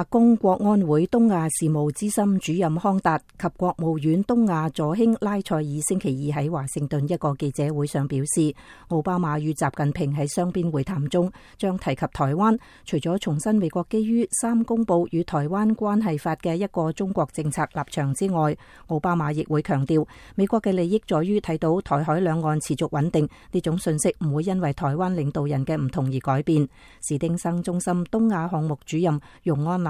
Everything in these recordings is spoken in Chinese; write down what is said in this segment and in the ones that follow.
白宫国安会东亚事务资深主任康达及国务院东亚助兴拉塞尔星期二喺华盛顿一个记者会上表示，奥巴马与习近平喺双边会谈中将提及台湾。除咗重申美国基于《三公报》与台湾关系法嘅一个中国政策立场之外，奥巴马亦会强调，美国嘅利益在于睇到台海两岸持续稳定呢种信息唔会因为台湾领导人嘅唔同而改变。史丁生中心东亚项目主任容安娜。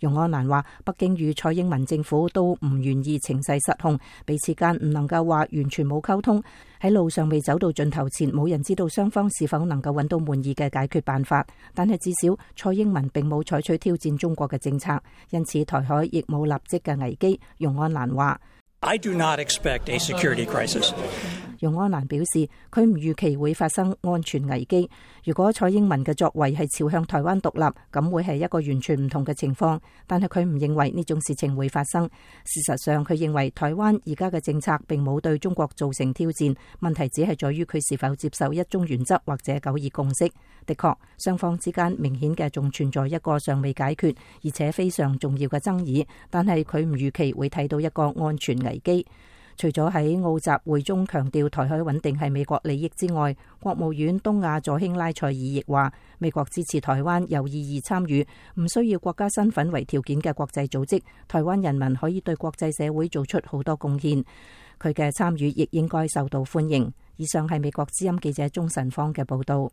容安南话：北京与蔡英文政府都唔愿意情势失控，彼此间唔能够话完全冇沟通。喺路上未走到尽头前，冇人知道双方是否能够揾到满意嘅解决办法。但系至少蔡英文并冇采取挑战中国嘅政策，因此台海亦冇立即嘅危机。容安南话：I do not expect a security crisis. 杨安兰表示，佢唔预期会发生安全危机。如果蔡英文嘅作为系朝向台湾独立，咁会系一个完全唔同嘅情况。但系佢唔认为呢种事情会发生。事实上，佢认为台湾而家嘅政策并冇对中国造成挑战。问题只系在于佢是否接受一中原则或者九二共识。的确，双方之间明显嘅仲存在一个尚未解决而且非常重要嘅争议。但系佢唔预期会睇到一个安全危机。除咗喺澳集会中强调台海稳定系美国利益之外，国务院东亚佐兴拉塞尔亦话，美国支持台湾有意义参与，唔需要国家身份为条件嘅国际组织，台湾人民可以对国际社会做出好多贡献，佢嘅参与亦应该受到欢迎。以上系美国之音记者钟晨芳嘅报道。